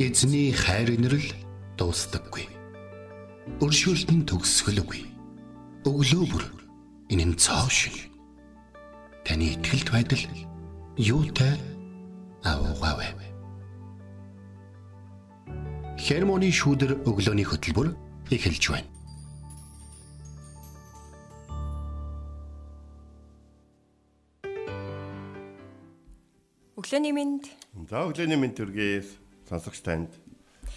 Эзний хайр инрэл дуустдаггүй. Өршөөлт нь төгсгөлгүй. Өглөө бүр энэ нь цоо шиг. Таны ихтгэлт байдал юутай аавгаавэ. Хермоны шүүдэр өглөөний хөтөлбөр эхэлж байна. Өглөөний минь За өглөөний мэнд төргий сонсогч танд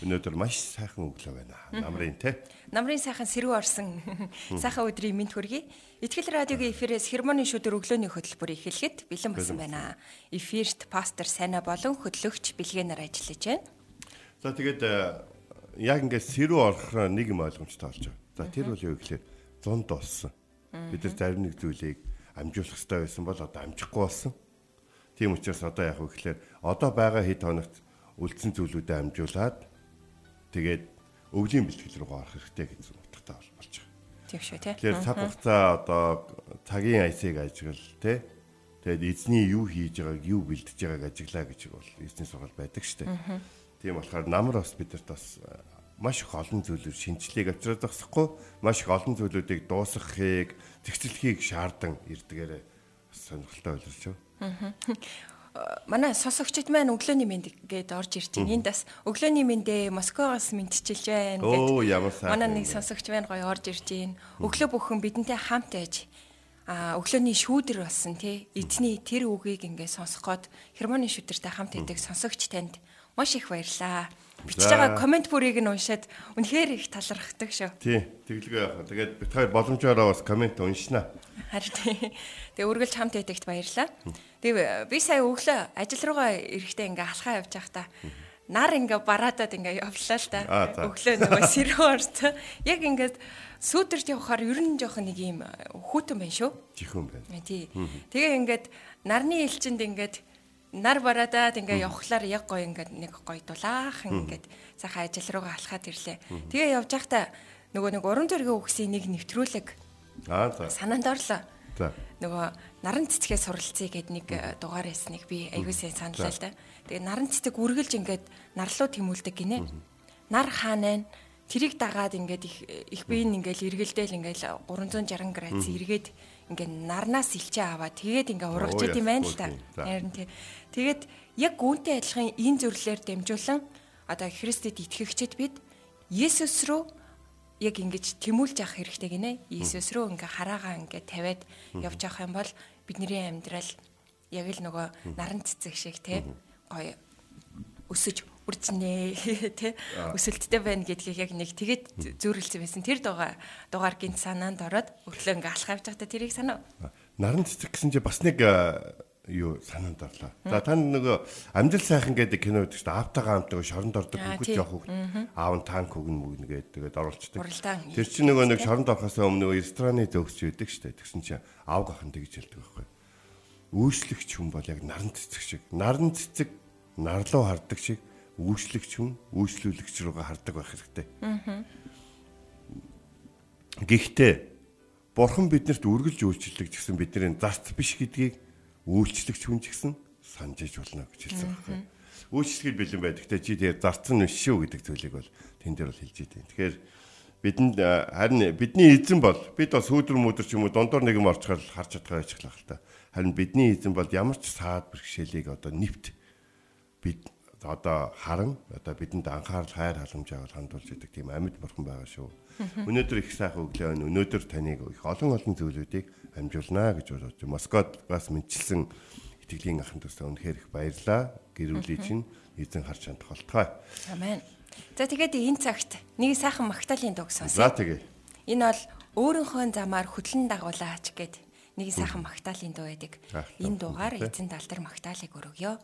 өнөөдөр маш сайхан өглөө байна. Намрын те. намрын сайхан сэрүү орсон сайхан өдрийн минь хүргэе. Итгэл радиогийн эфирээс хермоны шүдэр өглөөний хөтөлбөр эхлэхэд бэлэн болсон байна. Эфирт пастор Сайна болон хөтлөгч Билгэнаар ажиллаж байна. За тэгээд э, яг ингээд сэрүү орох нэг юм ойлгомжтой болж байгаа. За тэр бол юу гэхээр зунд болсон. Бид нар зарим нэг зүйлийг амжуулах хэрэгтэй байсан бол одоо амжихгүй болсон. Тийм учраас одоо яг үгээр одоо байгаа хэд хоногт үлдсэн зүйлүүдэд амжуулаад тэгээд өвлийн бэлтгэл рүү гарах хэрэгтэй гэж утгатай болж байгаа. Тийм шүү тий. Тэгэхээр цаг хугацаа одоо цагийн айсыг ажиглал тий. Тэгээд эзний юу хийж байгааг юу бэлдэж байгааг ажиглаа гэж бол эзний сургал байдаг шүү дээ. Тийм болохоор намар бас бидэрт бас э, маш их олон зүйлүүд шинжлэгийг авчраад зогсохгүй маш их олон зүйлүүдийг дуусгахыг зэгцлэхийг шаардсан ирдгээрээ сонирхолтой ойлголч юу. Манай сонсогчд маань өглөөний минь гээд орж ирж байна. Энд бас өглөөний миньдээ Москвоос мэдчилж байна сайхан. Манай нэг сонсогч маань гоё орж ирж байна. Өглөө бүхэн бидэнтэй хамт байж а өглөөний шүүдэр болсон тий эзний тэр үгийг ингээ сонсох гээд хермоны шүүдэртэй хамт байдаг сонсогч танд маш их баярлаа. Бичиж байгаа комент бүрийг нь уншаад үнэхээр их талархдаг шүү. Тий, тэглэгээ яах. Тэгээд бид хоёр боломжоор бас комент уншина. Харин тий. Тэгээ үргэлж хамт байдагт баярлаа. Тэгээ би сая өглөө ажил руугаа эрэхтэй ингээ алхаа явж байхдаа нар ингээ бараадад ингээ явлаа л да. Өглөө нөгөө сэрүү орсон. Яг ингээд сүүдэрт явахаар ер нь жоох нэг юм хүүтэн байна шүү. Чихүн байна. Тий. Тэгээ ингээд нарны элчинд ингээд нар бараадаад ингээ явхлаар яг гоё ингээд нэг гоё дулаахан ингээд сайхан ажил руугаа алхаад ирлээ. Тэгээ явж байхдаа нөгөө нэг уран зургийн үгсийн нэг нэвтрүүлэг Аа за. санаанд орлоо За. нөгөө наран цэцгээ суралцъя гэд нэг э, дугаар байсныг би аягүй сайн саналаа л да. Тэгээ наран цэцэг үргэлж ингээд нарлуу тэмүүлдэг гинэ. Нар хаанаа тэрийг дагаад ингээд их их биеийн ингээл эргэлдээл ингээл 360 градус эргээд ингээд нарнаас илчээ аваад тэгээд ингээд ургаж идэм байна л. За. Харин тий. Тэгээд яг үүнтэй адилхан энэ зөвлөлөөр дамжуулан одоо Христэд итгэгчид бид Есүс рүү яг ингэж тэмүүлж авах хэрэгтэй гинэ. Иесус рүү ингээ хараагаа ингээ тавиад явж авах юм бол бидний амьдрал яг л нөгөө наран цэцэг шиг те гоё. Өсөж үржнэ те өсөлттэй байна гэдгийг яг нэг тэгэд зөөрлөсөн байсан. Тэр дугаар дугаар гинт санаанд ороод өглөө ингээ алхах явж байхдаа тэрийг санав. Наран цэцэг гэсэн чинь бас нэг юу санаанд орлоо. За тань нөгөө амжилт сайхан гэдэг кино чинь аавтайгаа хамт нөгөө шоронд ордог хүүхэд тий. явах хүүхэд аав нь танк өгнө мөгнө гэдэг тэгээд. Уралдаан. Тэр чинь нөгөө нэг шоронд орохоос өмнө нөгөө рестораны төгсч өгдөг штэ. Тэгсэн чинь аав гахын тэгж хэлдэг байхгүй. Үүслэгч хүн бол яг наран цэцэг шиг. Наран цэцэг нарлуу хардаг шиг үүслэгч хүн үүслүүлэгч рүүгээ хардаг байх хэрэгтэй. Гэхдээ Бурхан биднэрт үргэлж үйлчлдэг гэсэн бидний зарц биш гэдгийг үйлчлэгч хүн ч гэсэн санаж иж болно гэж хэлсэн байхгүй. Үйлчлэхэд бэлэн байдаг. Тэ чи тэгээ зарц нь биш шүү гэдэг зүйлийг бол тэн дээр бол хэлж идэв. Тэгэхээр бидэнд харин бидний эзэн бол бид бас сүйдэр мүдэр ч юм уу дондор нэг юм орчхоор харж чадгаа хэлэх л та. Харин бидний эзэн бол ямар ч саад бэрхшээлийг одоо нэвт бид одоо харан одоо бидэнд анхаарал хайр халамж аваад хандуулж идэг тийм амьд бурхан байгаа шүү. Өнөөдөр их сайхан өглөө байна. Өнөөдөр таныг их олон олон зүйлүүдийг амжуулнаа гэж бодож байна. Москвад бас мэдчилсэн итгэлийн ахын тусаа үнэхээр их баярлаа. Гэрүүлээ чинь эзэн харж чанд холтгой. Амен. За тэгээд энэ цагт нэг сайхан магтаалын дуу За сонсъё. тэгээ. Энэ бол өөрийнхөө замаар хөтлөн дагуулаач гэд нэг сайхан магтаалын дуу байдаг. Энэ дуугаар эзэн тал дээр магтаалыг өргөё.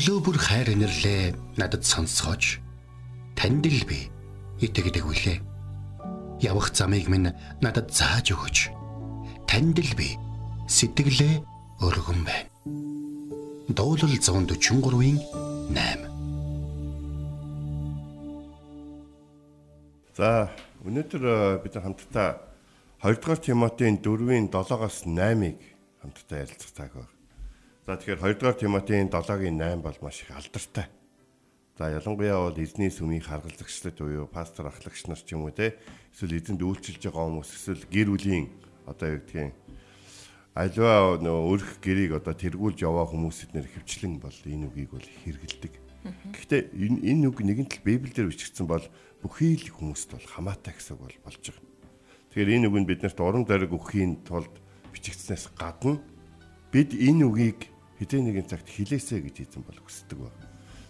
Өглөө бүр хайр инэрлээ надад сонсгооч. Танд л би итгэдэг үлээ. Явах замыг минь надад зааж өгөөч. Танд л би сэтгэлээ өргөн байна. Дуулал 143-ийн 8. За өнөөдөр э, бид хамтдаа 2 дугаар Тимотийн 4-ийн 7-оос 8-ыг хамтдаа ярилцах цаг байна. За тэгэхээр 2 дугаар Тимотийн 7-гийн 8 бол маш их алдартай. За ялангуяа бол эзний сүмийн харгалзагчлал буюу пастор ахлагч нар ч юм уу те эсвэл эзэнд үйлчилж байгаа хүмүүс эсвэл гэр бүлийн одоо юу гэдгийг альва нөө өрх гэрийг одоо тэргүүлж яваа хүмүүсэд нэр хөвчлэн бол энэ үгийг бол хэрэгэлдэг. Гэхдээ энэ энэ үг нэгэн тал Библиэлд бичигдсэн бол бүхий л хүмүүст бол хамаатай гэсэн бол болж байгаа. Тэгэхээр энэ үг нь биднэрт урам зориг өгөхийн тулд бичигдснээс гадна бид энэ үгийг хэдийн нэгэн цагт хилээсэ гэж эзэн бол хүсдэг байна.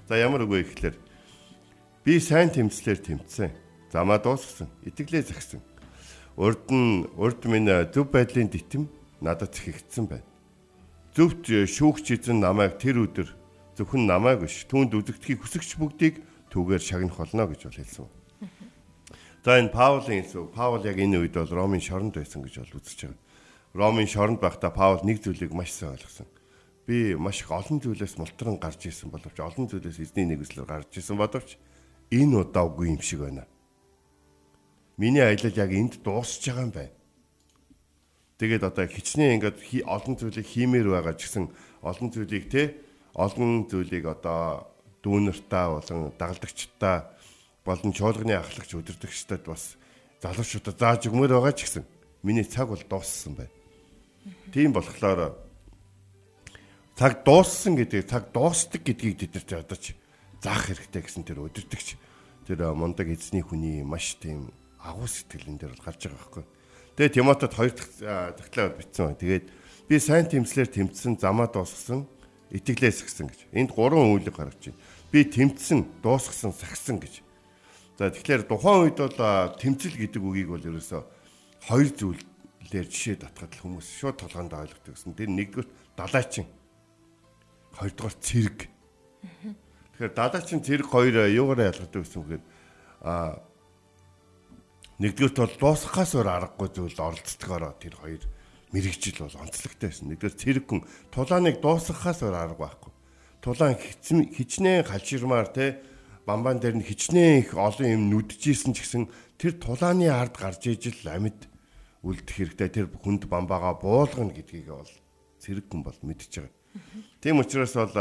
За ямар үг вэ гэхээр би сайн тэмцлэр тэмцсэн. Замаа дуусгасан. Итгэлээ загсан. Урд нь урд минь зөв байдлын дитэм надад зэхэгдсэн байна. Зөвхт шүүгч эзэн намайг тэр өдөр зөвхөн намайг биш түүнд үзэгдэхийг хүсэгч бүгдийг түүгээр шагнах болно гэж бол хэлсэн. За энэ Паулийн хэлсэн. Паул яг энэ үед бол Ромын шоронд байсан гэж бол үзэж байгаа. Ромын шоронд байхдаа Паул нэг зүйлийг маш сайн ойлгосон. Би маш их олон зүйлээс мултран гарч исэн боловч олон зүйлээс эзний нэгслэр гарч исэн боловч энэ удаа үгүй юм шиг байна. Миний аялал яг энд дуусч байгаа юм байна. Тэгээд одоо хичнээн ингээд олон зүйлийг хиймээр байгаа ч гэсэн олон зүйлийг те олон зүйлийг одоо дүүнертаа болон дагалдагчдаа болон чуулганы ахлагч удирдагчдад бас залуучуудад зааж өгмөр байгаа ч гэсэн миний цаг бол дууссан байна. Тийм болохоор цаг дууссан гэдэг цаг дуустдаг гэдгийг бид нар одоо ч заах хэрэгтэй гэсэн тэр удирдагч тэр мундаг эзний хүний маш тийм агуу сэтгэлэн дээр бол гарч байгаа байхгүй. Тэгээ Тимотед хоёр дахь тагтлаа бичсэн байна. Тэгээд би сайн тэмцлэр тэмцсэн, замаа дуусгасан, итгэлээс гисэн гэж. Энд гурван үйлэг гарч байна. Би тэмцсэн, дуусгасан, сагсан гэж. За тэгэхээр тухайн үед бол тэмцэл гэдэг үгийг бол ерөөсөө хоёр зүйлээр жишээ татгаад л хүмүүс шууд толгоонд ойлгодог гэсэн. Тэр нэгдүгээр далайчин. Хоёрдугаар цэрэг. Тэгэхээр далайчин цэрэг хоёр юугаараа ялгардаг гэсэн үг гэхээр а Нэгдүгээрт бол дуусгахаас өөр аргагүй зүйл оролцдогоороо тэр хоёр мэрэгжил бол онцлогтой байсан. Нэгдүгээр цэрэгхэн тулааныг дуусгахаас өөр арга байхгүй. Тулаан хичнээн халширмаар те бамбан дээр нь хичнээн их олон юм нүдчихсэн ч гэсэн тэр тулааны ард гарч ижил амьд үлдэх хэрэгтэй. Тэр хүнд бамбаага буулгана гэдгийг бол цэрэгхэн бол мэдж байгаа. Тийм учраас бол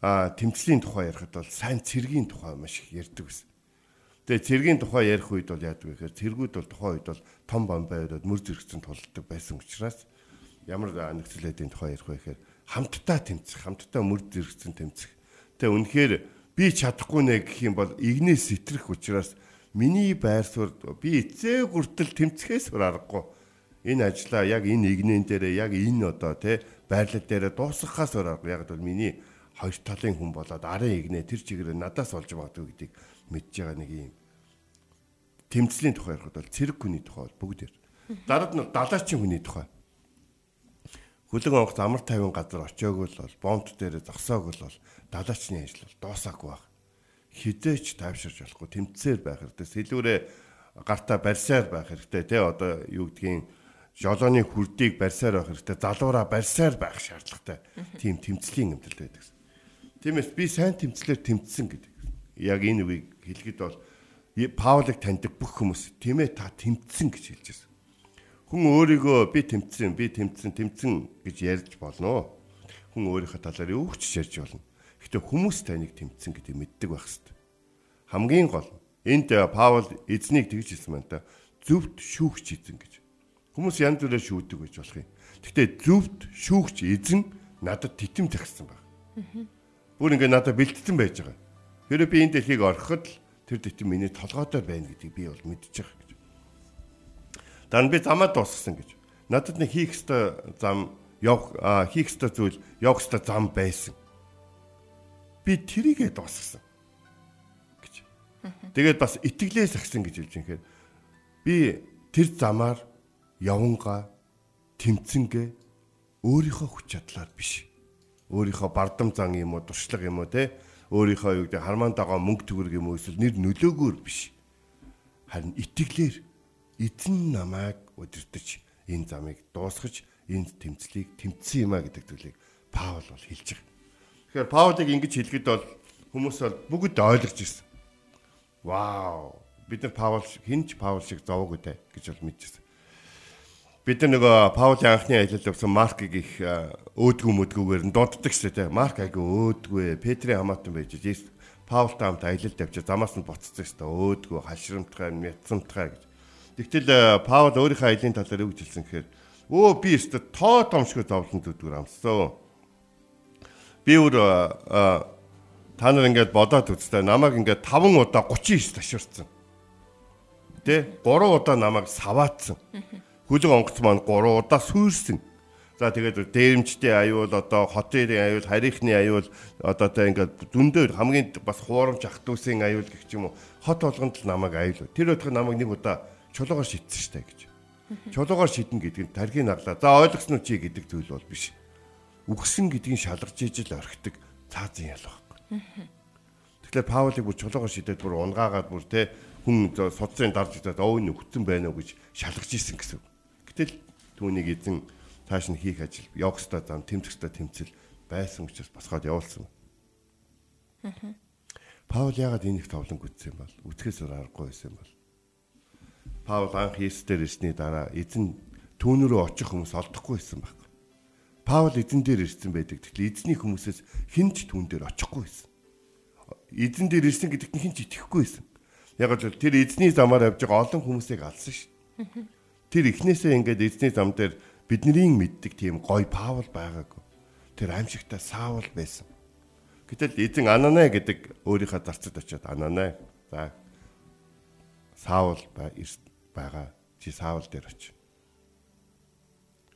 а тэмцлийн тухай ярихад бол сайн цэргийн тухай маш их ярьдаг байсан. Тэгээ цэргийн тухай ярих үед бол яадаг вэ гэхээр цэргүүд бол тухайн үед бол том бомбай өрөөд мөр зэрэгцэн тулдаг байсан учраас ямар нөхцөл байдлын тухай ярих вэ гэхээр хамтдаа тэмцэх, хамтдаа мөр зэрэгцэн тэмцэх. Тэгээ үнэхээр би чадахгүй нэ гэх юм бол игнээс сэтрэх учраас миний байр суурь би эцээ хүртэл тэмцэхээс өөр аргагүй. Энэ ажлаа яг энэ игнэн дээр яг энэ одоо тий байрлал дээр дуусгахаас өөр аргагүй. Яг бол миний хоёр талын хүн болоод арын игнэ тэр чигээр надаас олж магадгүй гэдгийг мэдж байгаа нэг юм тэмцлийн тухай ярихад бол цэрэг хүний тухай бол бүгд яар. Дараад нь далаачийн хүний тухай. Хөлөг онгоц амар тайван газар очиог бол бомб дээр зогсоог бол далаачны ажил бол доосаагүй баг. Хідээч тайвширч болохгүй тэмцээр байх хэрэгтэй. Сэлүүрээ гартаа барьсаар байх хэрэгтэй тий одоо юу гэдгийг жолооны хүрдийг барьсаар байх хэрэгтэй. Залуураа барьсаар байх шаардлагатай. Тийм тэмцлийн юмдэл байдаг. Тиймээс би сайн тэмцлэр тэмцсэн гэдэг. яг энэ үгийг хэлэхэд бол Паулыг таньдаг бүх хүмүүс тийм ээ та тэмцсэн гэж хэлж байсан. Хүн өөрийгөө би тэмцсэн, би тэмцсэн, тэмцсэн гэж ярьж болно. Хүн өөрийнхөө талаар юу ч ярьж болно. Гэхдээ хүмүүс таныг тэмцсэн гэдэг мэддэг байх хэрэгтэй. Хамгийн гол энд Паул эзнийг тэгж хэлсэн байна та зөвд шүүгч эзэн гэж. Хүмүүс янз бүрээр шүүдэг гэж болох юм. Гэхдээ зөвд шүүгч эзэн надад титэм загсан баг. Бүр ингээ надад бэлтгэсэн байж байгаа. Хэрэв би энэ дэлхийг орхиход л тэр дэтгэн миний толгойдоо байна гэдгийг би бол мэдчих гэж. Дан би замаа дуусгасан гэж. Надад нэг хийх ёстой зам явах хийх ёстой зүйл явах ёстой зам байсан. Би тэрийгэ дуусгасан гэж. Тэгээд бас итгэлээс агсан гэж хэлж хэрэг. Би тэр замаар яванга тэмцэнгээ өөрийнхөө хүч чадлаар биш. Өөрийнхөө бардам зан юм уу, дуршлаг юм уу те өөрийнхөө юу гэдэг хармаан дагаа мөнгө төгрөг юм уу эсвэл нэр нөлөөгөөр биш. Харин итгэлээр эзэн намайг удирдах энэ замыг дуусгаж энэ тэмцлийг тэмцсэн юм а гэдэг зүйлийг Паул бол хэлж байгаа. Тэгэхээр Паулыг ингэж хэлэхэд бол хүмүүс бол бүгд ойлгож ирсэн. Вау! Бид нар Паул хинч Паул шиг зовоогүй дээ гэж бол мэдчихсэн бид нар нөгөө Паулийн анхны аялалд явсан Маркийг их өөдгөө мөдгүүгээр нь дууддаг шүү дээ. Марк айгүй өөдгөө Петрийн хамаатан байж Есүс Паултай хамт аялалд явж замаас нь буцсан шүү дээ. Өөдгөө халшрамтгай, мяцамтгай гэж. Тэгтэл Паул өөрийнхөө аялын талаар юу гэж хэлсэн гэхээр өө би өстө тоо томшгүй зовлон зүдгэр амссан. Би өөр та нар ингээд бодоод үзтээ намайг ингээд 5 удаа 39 таширсан. Тэ 3 удаа намайг саваацсан хүлэг онгоц маань 3 удаа сүйрсэн. За тэгээд дээрэмчтэй аюул одоо хотын аюул, харийнхны аюул одоо тэ ингээд зөндөө хамгийн бас хуурамч ах トゥ усын аюул гэх юм уу. Хот болгонд л намайг аюул. Тэр өдөрт намайг нэг удаа чулуугаар шидсэн штэ гэж. Чулуугаар шидэн гэдэг нь тархийг наглаа. За ойлгосноо чи гэдэг зүйл бол биш. Үгсэн гэдгийг шалгарч ижил орхидог цаазын ял байхгүй. Тэгэхээр Паулыг бүр чулуугаар шидээд бүр унгаагаад бүр тэ хүн судцын дарж идээд өө нөхцөн байна уу гэж шалгаж исэн гэсэн. Гэтэл түүнийг эзэн тааш нь хийх ажил явах ёстой зам тэмцэх ёстой тэмцэл байсан учраас босгоод явуулсан. Паул яагаад энийг товлон гүйтсэн бол үтгэхээс аргагүй байсан бол Паул анх Есүсээр ирсний дараа эзэн түүн рүү очих хүмүүс олдохгүй байсан баг. Паул эзэн дээр ирсэн байдаг. Тэгэхээр эзний хүмүүсээс хэн ч түүн дээр очихгүй байсан. Эзэн дээр ирсэн гэдэгт хэн ч итгэхгүй байсан. Яг л тэр эзний замаар явж байгаа олон хүмүүсийг алсан шүү тэр эхнээсээ ингээд эзний зам дээр бидний мэддэг тийм гой Паул байгаагүй. Тэр аимшигтай Саул байсан. Гэтэл эзэн Ананай гэдэг өөрийнхөө зарцад очиод Ананай за Саул байгаа. Чи Саул дээр очив.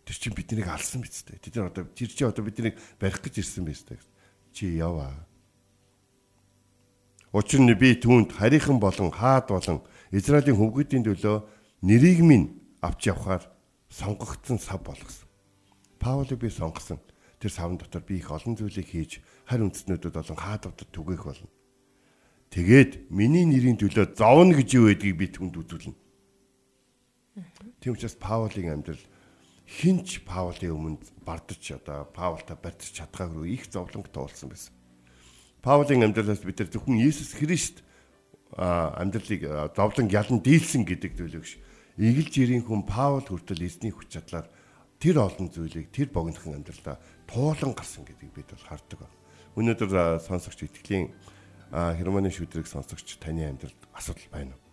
Тэр чинь биднийг алсан биз дээ. Тэд нар одоо тэр чи одоо биднийг барих гэж ирсэн биз дээ. Чи яваа. Учир нь би түүнд харийнхан болон хаад болон Израилийн хөвгүүдийн төлөө нэрийг минь авч явхаар сонгогдсон сав болгосон. Паулыг би сонгосон. Тэр савн дотор би их олон зүйлийг хийж харь үндэстнүүдэд болон хаадуудад түгээх болно. Тэгээд миний нэрийн төлөө зовно гэж юу гэдгийг би түнд үзүүлнэ. Тийм учраас Паулын амьдрал хинч Паулын өмнө бардаж одоо Паултай барьж чадхаагүй их зовлонг туулсан байсан. Паулын амьдралаас бид нар зөвхөн Иесус Христ амьдралыг зовлон ялан дийлсэн гэдэг зүйлийг Игэл жирийн хүн Паул хүртэл эзний хүч чадлаар тэр олон зүйлийг тэр богинохон амьдралдаа туулан гарсан гэдгийг бид бол хардаг байна. Өнөөдөр сонсогч итгэлийн хермоны шүдрийг сонсогч таны амьдралд асуудал байна уу?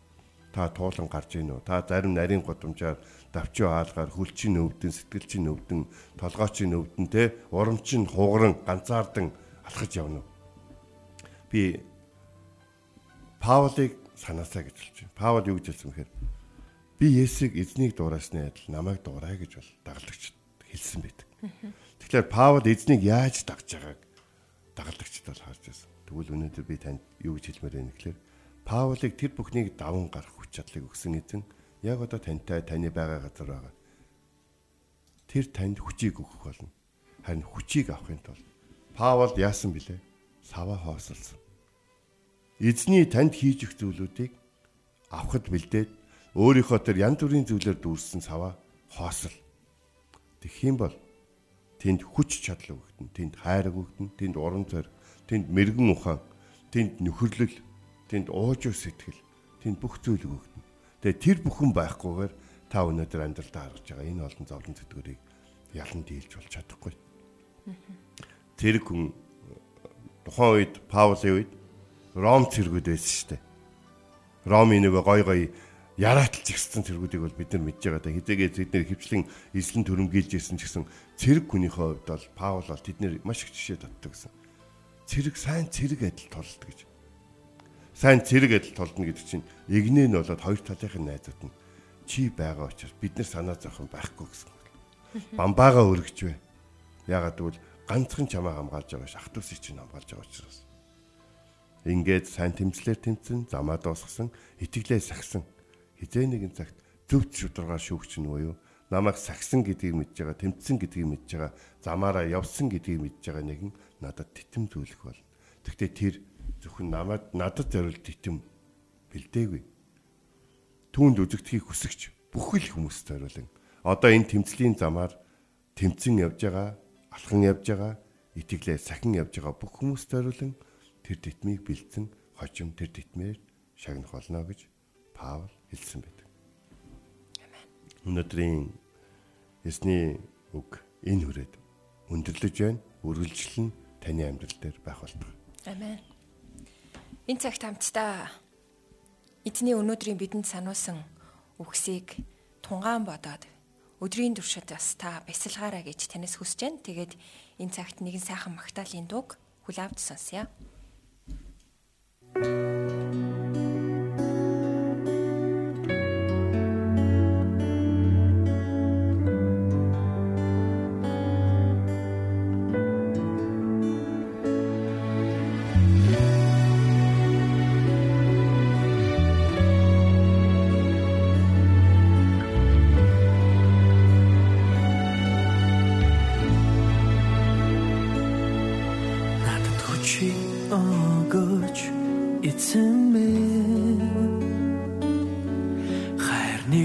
Та туулан гарч ийн үү? Та зарим нарийн годамжаар давчуу хаалгаар хөлчийн өвдөн, сэтгэлчийн өвдөн, толгоочийн өвдөн те урамчин хугаран ганцаардан алхаж явна уу? Би Паулыг санаасаа гэж хэлж байна. Паул юу гэж хэлсэн бэхээр би Есүсийг эзнийг дуурайсны адил намайг дуурай гэж бол дагалдагч хэлсэн байдаг. Тэгэхээр Паул эзнийг яаж дагж байгааг дагалдагчд бол харж байсан. Тэгвэл өнөөдөр би танд юу гэж хэлмээр байна гэхээр Паулыг тэр бүхнийг даван гарах хүч чадлыг өгсөн эзэн яг одоо тантай таны байгаа газар байгаа. Тэр танд хүчийг өгөх болно. Харин хүчийг авахын тулд Паул яасан бilé? Сава хоосолсон. Эзний танд хийж өгөх зүйлүүдийг авахд бэлдээд өөрийнхөө тэр янз бүрийн зүйлээр дүүрсэн саваа хоосол. Тэгэх юм бол тэнд хүч чадал өгдөн, тэнд хайр өгдөн, тэнд урам зориг, тэнд мэрэгэн ухаан, тэнд нөхөрлөл, тэнд уужуу сэтгэл, тэнд бүх зүйл өгөгдөн. Тэгээ тэр бүхэн байхгүйгээр та өнөөдөр амьдралдаа харж байгаа энэ олон зовлон зүтгэрийг ялан дийлж болж чадахгүй. Тэр хүн тухайн үед Паулийн үед Ром цэргүүд байсан шүү дээ. Ромын нөгөө гой гой ярааталж ирсэн цэргүүдийг бол бид нар мэдж байгаа да. Хизээгээ бид нар хөвчлэн эслэн төрөмгийлж ирсэн ч гэсэн цэрэг хүний хувьд бол Паул бол тэдний маш их жишээ татдаг гэсэн. Цэрэг сайн цэрэг адил толд гэж. Сайн цэрэг адил толдно гэдэг чинь игнээ нь болоод хоёр талынхын найзууд нь чи байгаа учраас бид нар санаа зовхон байхгүй гэсэн. Бамбаага өргөж бай. Ягаад гэвэл ганцхан чамаа хамгаалж байгаа ш ахтуусыг чинь хамгаалж байгаа учраас. Ингээд сайн тэмцлэр тэмцэн, замаа дуусгасан, итгэлээ сагсан. Хизээ нэгэн цагт зөв шударгаар шүүгч нь буюу намайг сагсан гэдгийг мэдж байгаа, тэмцсэн гэдгийг мэдж байгаа, замаараа явсан гэдгийг мэдж байгаа нэгэн надад титэм зүйлэх бол. Тэгвэл тэр зөвхөн намайг надад зориулт титэм бэлдээгүй түүнд үзэгдэхийг хүсэгч бүхэл хүмүүст зориулан одоо энэ тэмцлийн замаар тэмцэн явж байгаа, алхан явж байгаа, итгэлээ сахин явж байгаа бүх хүмүүст зориулан тэр титмийг бэлдсэн хожим тэр титмээр шагнах болно гэж Паул хэлсэн байдаг. Өнөөдрийн ясны үг энэ хүрээд өндөрлөж байна. Үргэлжлэн таны амьдрал дээр байх болтугай. Амен. Энэ цагт хамтдаа эзний өнөөдрийн бидэнд сануулсан үгсийг тунгаан бодоод өдрийн туршид бас та бясалгаараа гэж танаас хүсэж байна. Тэгээд энэ цагт нэгэн сайхан магтаалын дууг хүлээвд сонсъё.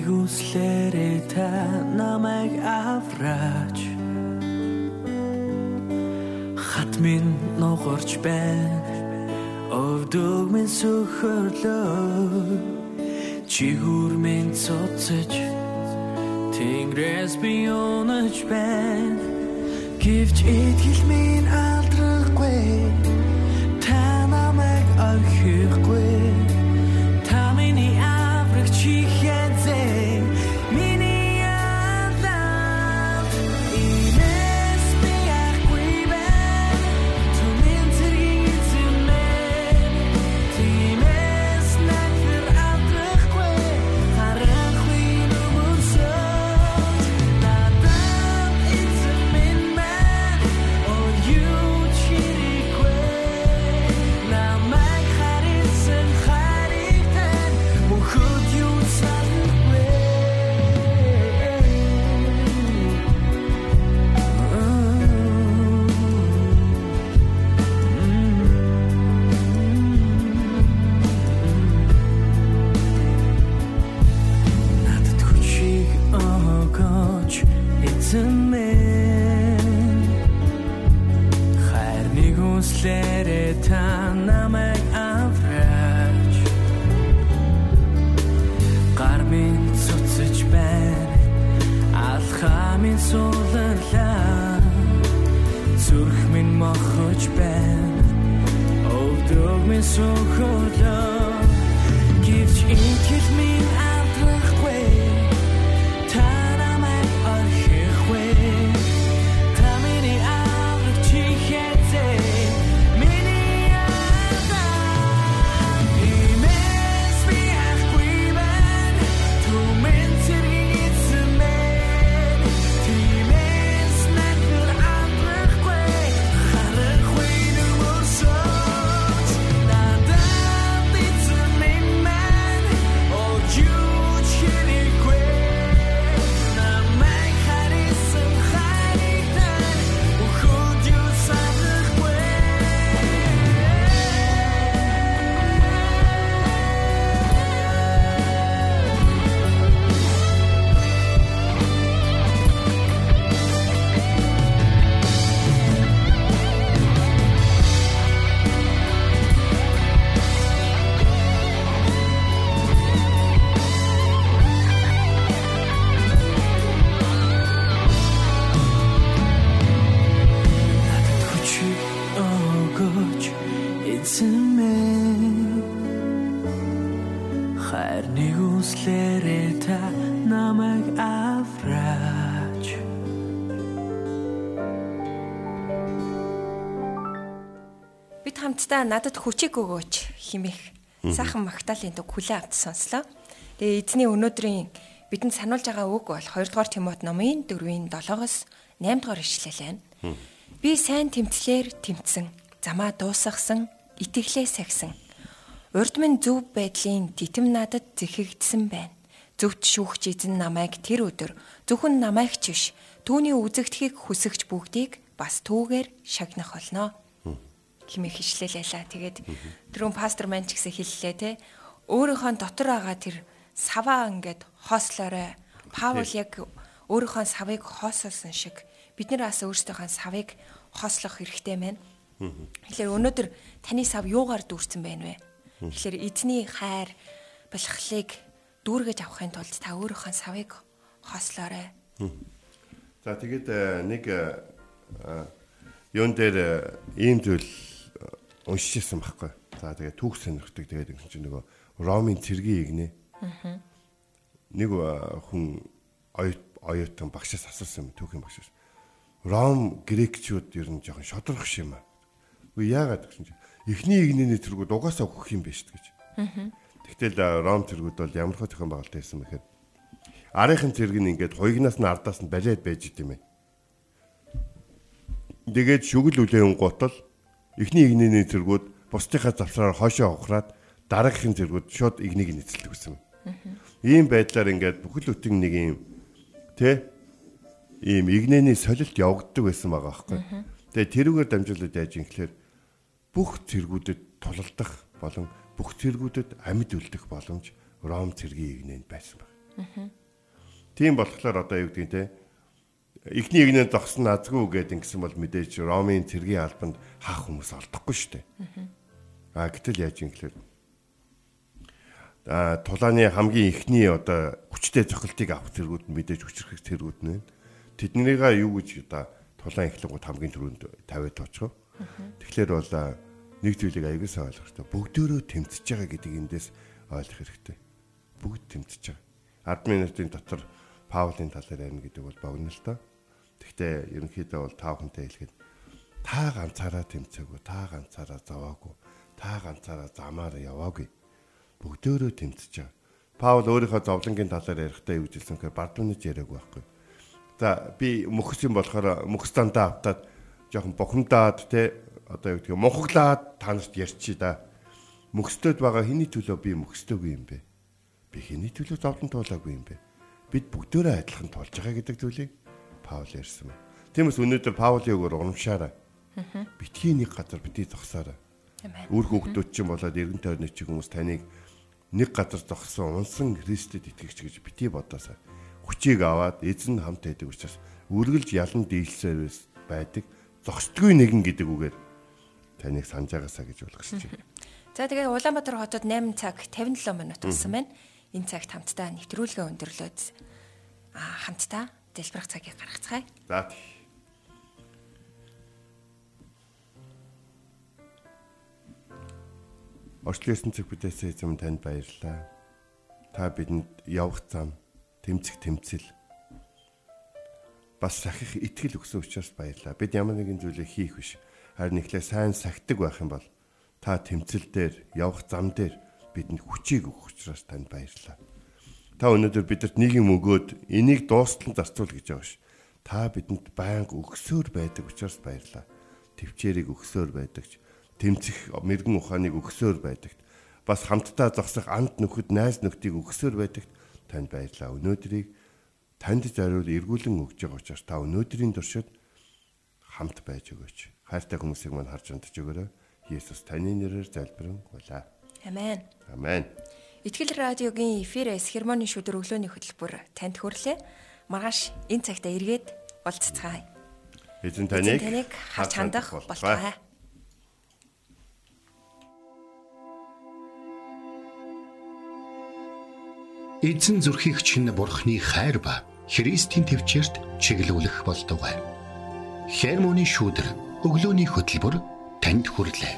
Үслээрээ та намайг авраач Хат минь нугарч байна Өвдөг минь сөхөрлөө Чихүр минь цоцож Тэнгэрээс би унаж байна Гэвч итгэл минь алдрахгүй Та намайг орхихгүй Хамтдаа надад хүчийг өгөөч химэх сайхан магтаалын дуу хүлээ авч сонслоо. Тэгээ эзний өнөөдрийн бидэнд сануулж байгаа үг бол 2 дугаар Тимот номын 4-ийн 7-оос 8 дугаар ишлэл байна. Би сайн тэмцлэр тэмцсэн, замаа дуусгасан, итгэлээ сахисан. Урд минь зөв байдлын титэм надад зэхэгдсэн байна. Зөвхт шүүгч эзэн намайг тэр өдөр зөвхөн намайг ч биш түүний үзэгдэхийг хүсэгч бүгдийг бас түүгээр шагнах болно химээ хишлэлээлаа. Тэгээд түрүүн пастор маань ч гэсэн хэллээ те. Өөрийнхөө дотор байгаа тэр саваа ингээд хоослоорой. Паул яг өөрийнхөө савыг хоосолсон шиг бид нар бас өөрсдийнхөө савыг хоослох хэрэгтэй байна. Тэгэхээр өнөөдөр таны сав юугаар дүүрсэн байна вэ? Тэгэхээр эзний хайр бэлхлийг дүүргэж авахын тулд та өөрийнхөө савыг хоослоорой. За тэгээд э, нэг э, э, юун дээр ийм зүйл э, уншижсэн байхгүй. За тэгээд түүх сонирхдаг тэгээд ингэсэн чинь нөгөө Ромын цэргийн игнэ. Нэг э, хүн оюут оюутан багшаас асуусан юм түүхийн багшаас. Ром грекчүүд ер нь жоохон шодрох юм аа. Үгүй яагаад гэсэн чинь эхний игнэний тэргүүд угаасаа өгөх юм биш гэж. Тэгтэл э, Ром тэргүүд бол ямар хөө зохион байгуулалт байсан бэхээр арийнхын зэрэг нь ингээд хуйгнаас нь ардаас нь балиад байж идэм юм. Тэгээд шүгэл үлээн гутал эхний игнэний зэргүүд бусдынхаа завсраар хойшоо ухраад дараагийнхын зэргүүд шууд игнийг нэцэлдэг гэсэн. Ийм байдлаар ингээд бүхэл бүтэн нэг юм тэ ийм игнэний солилт явагддаг байсан байгаа байхгүй. Тэгээд тэрүүгээр дамжуулаад яаж юм гэхээр бүх зэргүүдэд тулалдах болон бүх зэргүүдэд амьд үлдэх боломж Ром цэргийн игнэнд байсан байна. Тийм болохоор одоо юу гэдгийг те эхний игнэнд зогсон азгүй гэдэг ингэсэн бол мэдээж Ромын цэргийн албанд хаах хүмүүс олдохгүй шүү дээ. А гэтэл яаж юм гэхээр а тулааны хамгийн эхний одоо хүчтэй цохилтыг авах зэргүүд нь мэдээж хүчрэх зэргүүд нь байна. Тэднийгаа юу гэж одоо тулаан эхлэнгууд хамгийн түрүүнд тавиад тооцоо. Тэгэхээр бол нэг зүйлийг аягуулсаа ойлгох хэрэгтэй. Бүгдөө тэмцэж байгаа гэдгийг эндээс ойлгох хэрэгтэй. Бүгд тэмцэж байгаа. Ард минутын дотор Паулийн талаар ярина гэдэг бол богино л доо. Гэхдээ ерөнхийдөө бол тав хүнтэй хэлэхэд та ганцаараа тэмцээгүй, та ганцаараа зовоогүй, та ганцаараа замаар яваагүй. Бүгдөө тэмцэж байгаа. Паул өөрийнхөө зовлонгийн талаар ярихдаа юу гэлсэн гэхээр бардуунаж яриаггүй байхгүй. За би мөхс юм болохоор мөхс дандаа автаад жоохон бухимдаад те одоо юу гэдгийг мунхаглаад та нарт ярьчи да. Мөхсдөд байгаа хэний төлөө би мөхсдөөгүй юм бэ? Би хэний төлөө зовлон туулаагүй юм бэ? Бид бүгдөө адилхан тулж байгаа гэдэг зүйлийг Паул ярьсан байна. Тиймээс өнөөдөр Паулийн үгээр урамшаарай. Битгий нэг газар битгий зогсоорой. Үр хөвгтүүд чинь болоод эргэн тойрны чиг хүмүүс таныг нэг газар зогссон унсан Христэд итгэгч гэж битгий бодоосаа. Хүчийг аваад эзэн хамт байдаг учраас үргэлж ялан дийлсээр байдаг зогсдгүй нэгэн гэдэг үгээр таныг санаж байгаасаа гэж болгож чинь. За тэгээ Улаанбаатар хотод 8 цаг 57 минут болсон байна. Энэ цагт хамтдаа нэвтрүүлгээ өндөрлөөд аа хамтдаа дэлбэрэх цагийг гаргацгаая. За тий. Орчлын цэг бүтээсэн эзэм танд баярлалаа. Та бидэнд явах зам, тэмцэх тэмцэл бас сахих итгэл өгсөн учраас баярлалаа. Бид ямар нэгэн зүйлийг хийх биш. Харин ихлэ сайн сахидаг байх юм бол та тэмцэл дээр, явах зам дээр бидэнд хүчийг өгөх учраас танд баярлалаа. Та өнөөдөр бидэрт нэг юм өгөөд энийг дуустал зарцуул гэж байгаа ш. Та бидэнд байнга өгсөөр байдаг учраас баярлалаа. Төвчээрийг өгсөөр байдагч, тэмцэх мэрэгэн ухааныг өгсөөр байдагт, бас хамтдаа зогсох анд нөхөд найз нөхдийг өгсөөр байдагт танд баярлалаа. Өнөөдрийг танд зориул эргүүлэн өгж байгаа учраас та өнөөдрийн туршид хамт байж өгөөч. Хайртай хүмүүсийг мань харж унтж өгөөрэй. Есүс таны нэрээр залбирэн гуйлаа. Амен. Амен. Итгэл радиогийн эфирээс хермоны шүдэр өглөөний хөтөлбөр танд хүрлээ. Маргааш энэ цагта эргээд уулзцгаая. Эзэн Таныг харж хандах болтугай. Эзэн зүрхийг чинь бурхны хайр ба Христийн төвчөрт чиглүүлэх болтугай. Хермоны шүүдэр өглөөний хөтөлбөр танд хүрлээ.